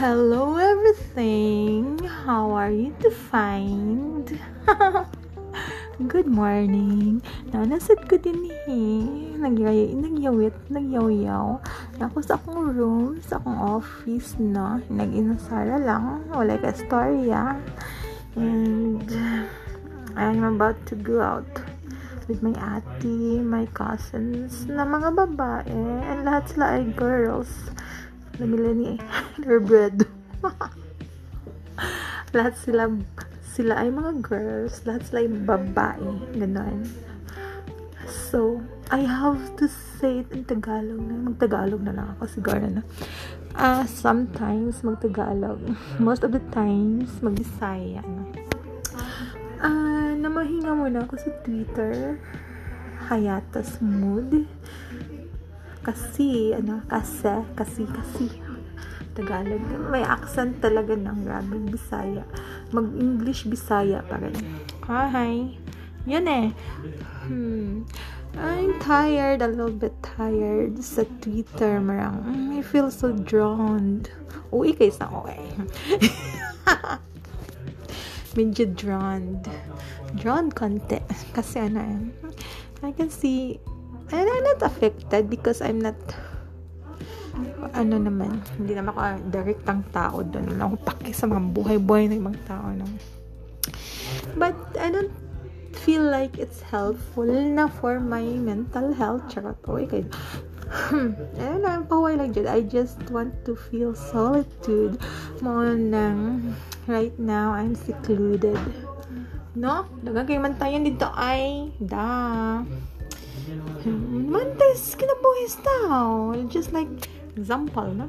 Hello, everything. How are you defined? Good morning. Na nasad ko din eh. Nagyay, nagyawit, nagyaw-yaw. Ako sa akong room, sa akong office na. Nag-inasara lang. Wala ka storya. And I'm about to go out with my ate, my cousins, na mga babae. And lahat sila ay girls. Namila ni bread. lahat sila sila ay mga girls, lahat sila ay babae, ganon. So, I have to say it in Tagalog na. Mag-Tagalog na lang ako siguro na. Uh, sometimes mag-Tagalog. Most of the times mag-Bisaya na. Uh, namahinga muna ako sa Twitter. Hayatas Mood. Kasi, ano, kasi, kasi, kasi. Tagalog. May accent talaga ng grabe Bisaya. Mag-English Bisaya pa rin. Hi. Yun eh. Hmm. I'm tired, a little bit tired sa Twitter. Marang, I feel so drawn. Uy, kayo sa okay. Medyo drawn. Drawn konti. Kasi ano eh. I can see, and I'm not affected because I'm not ano naman, hindi naman ako direktang tao doon. Wala akong paki sa mga buhay-buhay ng ibang tao. No? But, I don't feel like it's helpful na for my mental health. Charot, oy, kayo. and I'm paway like that. I just want to feel solitude. Mo nang right now, I'm secluded. No? Dagang kayo mantayan dito ay da. Mantis kinabuhis tao. Just like example, no?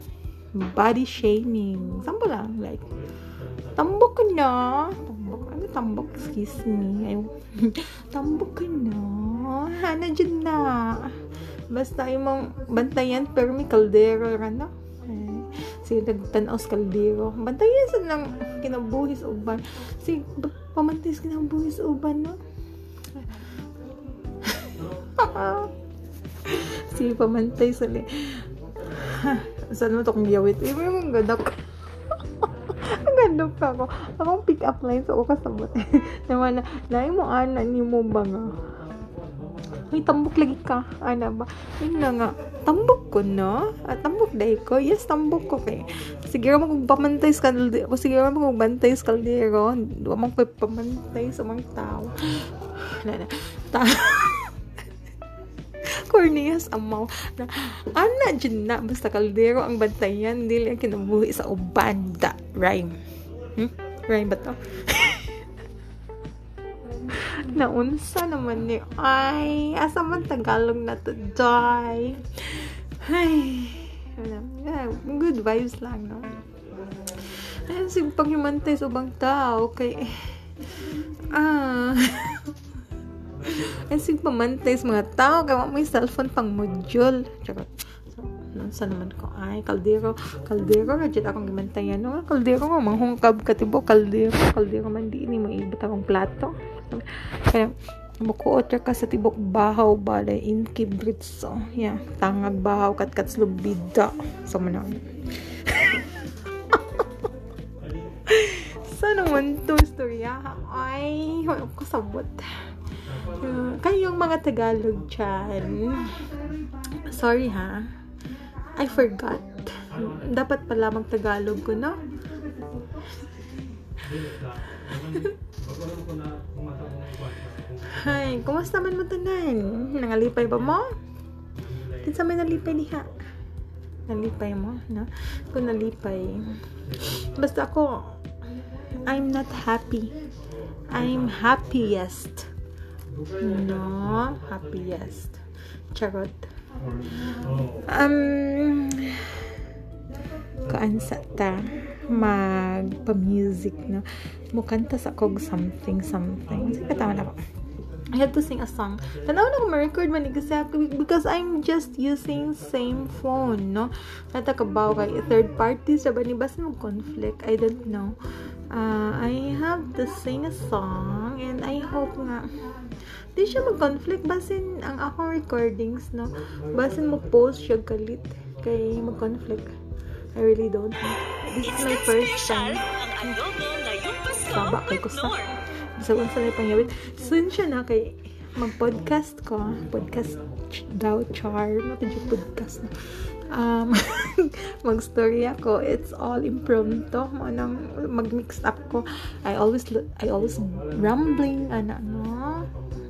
Body shaming. Example lang, like, tambok ka na. Tambok, ano tambok? Excuse me. Ay, tambok ka na. Hana dyan na. Basta yung bantayan, pero may kaldero ra na. Eh, si nagtanaw sa kaldero. Bantayan sa nang kinabuhis uban. Si pamantis kinabuhis uban, no? Si pamantay sa Saan mo to kung giyawit? Eh, may mga gadak. Ang ganda pa ako. Akong pick up lines ako kasabot. Naman na, lain mo ana ni mo ba nga? May tambok lagi ka. Ana ba? Yun na nga. Tambok ko, no? Ah, tambok dahi ko. Yes, tambok ko kay. Sige mo kung pamantay sa kaldero. Sige mo kung bantay sa kaldero. Duwa mo ko pamantay sa mga tao. Na, na. Ta Corneas amaw na ana dyan na basta kaldero ang bantayan dili ang kinabuhi sa ubanda. Rhyme. Hmm? rhyme ba to? Naunsa naman ni ay. Asa man tagalog na to die ay. Good vibes lang no? Ay si paghimantay sa ubang tao kay ah Kasi pamantay sa mga tao, kaya may cellphone pang module. Charot. So, sa naman ko, ay, kaldero, kaldero, radyan akong gimantayan. No, kaldero nga, manghungkab katibo, kaldero, kaldero man di ni maibot akong plato. Kaya, mukuot ka sa tibok bahaw balay in kibrit so yeah tangag bahaw kat kat slubida so manang sa naman to istorya ay ko sabot Uh, kayong mga Tagalog dyan, sorry ha, I forgot. Dapat pala mag-Tagalog ko, no? Hay, kumusta man mo tanan? Nangalipay ba mo? Kinsa may nalipay diha? Nalipay mo, no? Kung nalipay. Basta ako, I'm not happy. I'm happiest No, happiest. Charot. Um, kaan sa ta magpa-music no mukanta sa kog something something sige tama na ko I had to sing a song. Tanaw na ko ma-record man kasi because I'm just using same phone, no? Natakabaw kay third party sa ba ni basta mo conflict. I don't know. Uh, I have to sing a song and I hope nga di siya mag-conflict basin ang akong recordings no basin mo post siya galit kay mag-conflict I really don't know. This is my first time. Baba kay ko sa. Sa unsa na pangyawit. Soon siya na kay mag-podcast ko. Podcast daw char. Mata podcast na. Um, mag-story ako. It's all impromptu. Manang mag-mix up ko. I always I always rambling ana no.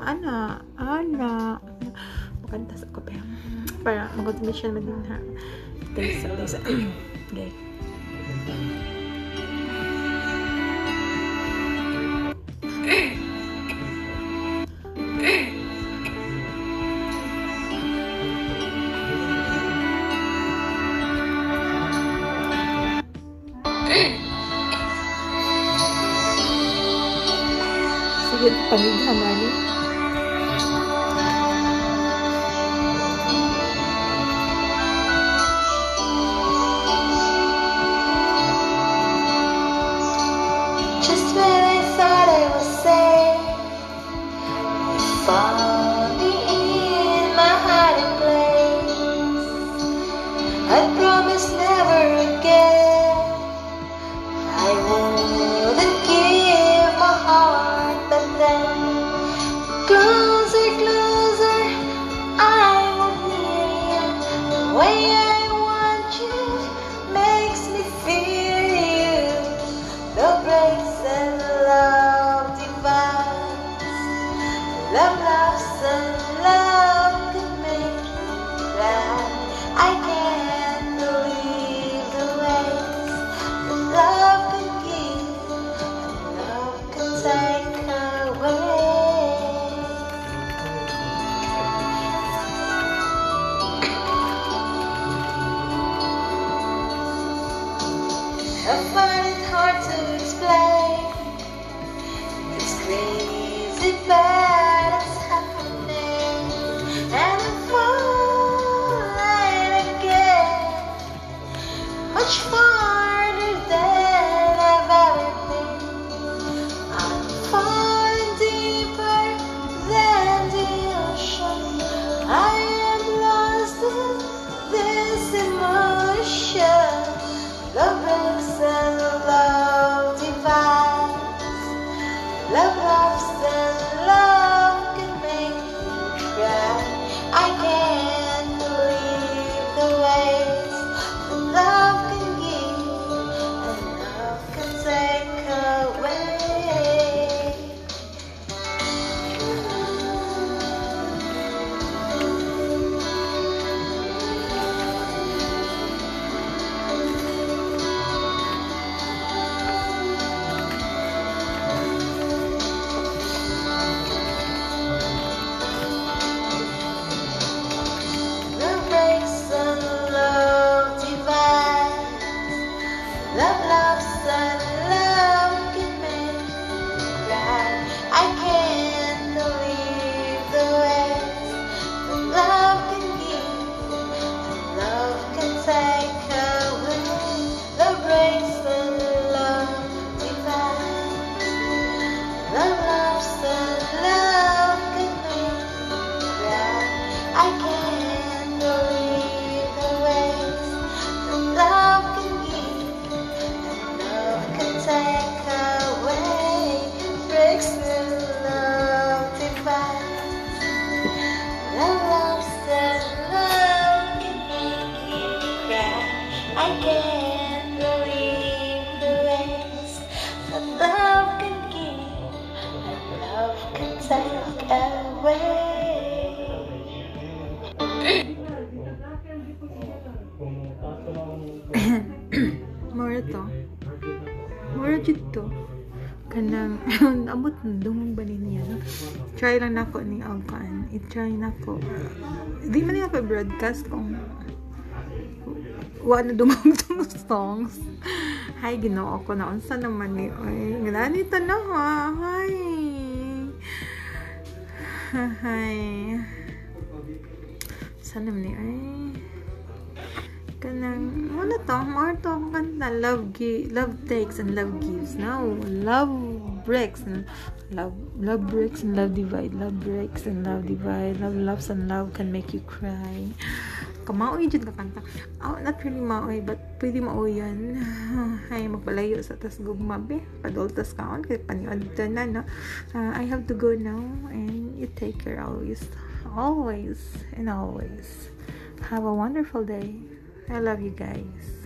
Ana, ana. Makanta sa ko pero para mag-automation man din ha. Thanks, thanks. okay. Sige, pamighaman eh. Bye. To. Mora jud to. Kanang amot dumong ba niya? Try lang nako ni Alcan. I-try nako. Di man niya pa broadcast kung wa na dumong songs. Hay ginoo ko na unsa naman ni oy. Ngani ta na ha. Hay. Hay. Sana man ni ay kanang ano to? More to ang kanta love gi love takes and love gives. No? Love breaks and love love breaks and love divide love breaks and love divide. Love loves and love can make you cry. Kamaoy jud ka kanta oh, not really maoy but pwede maoy yan. Ay magpalayo sa tas gugma be. Padultas kaon kay paniod na no? Uh, I have to go now and you take care always. Always and always. Have a wonderful day I love you guys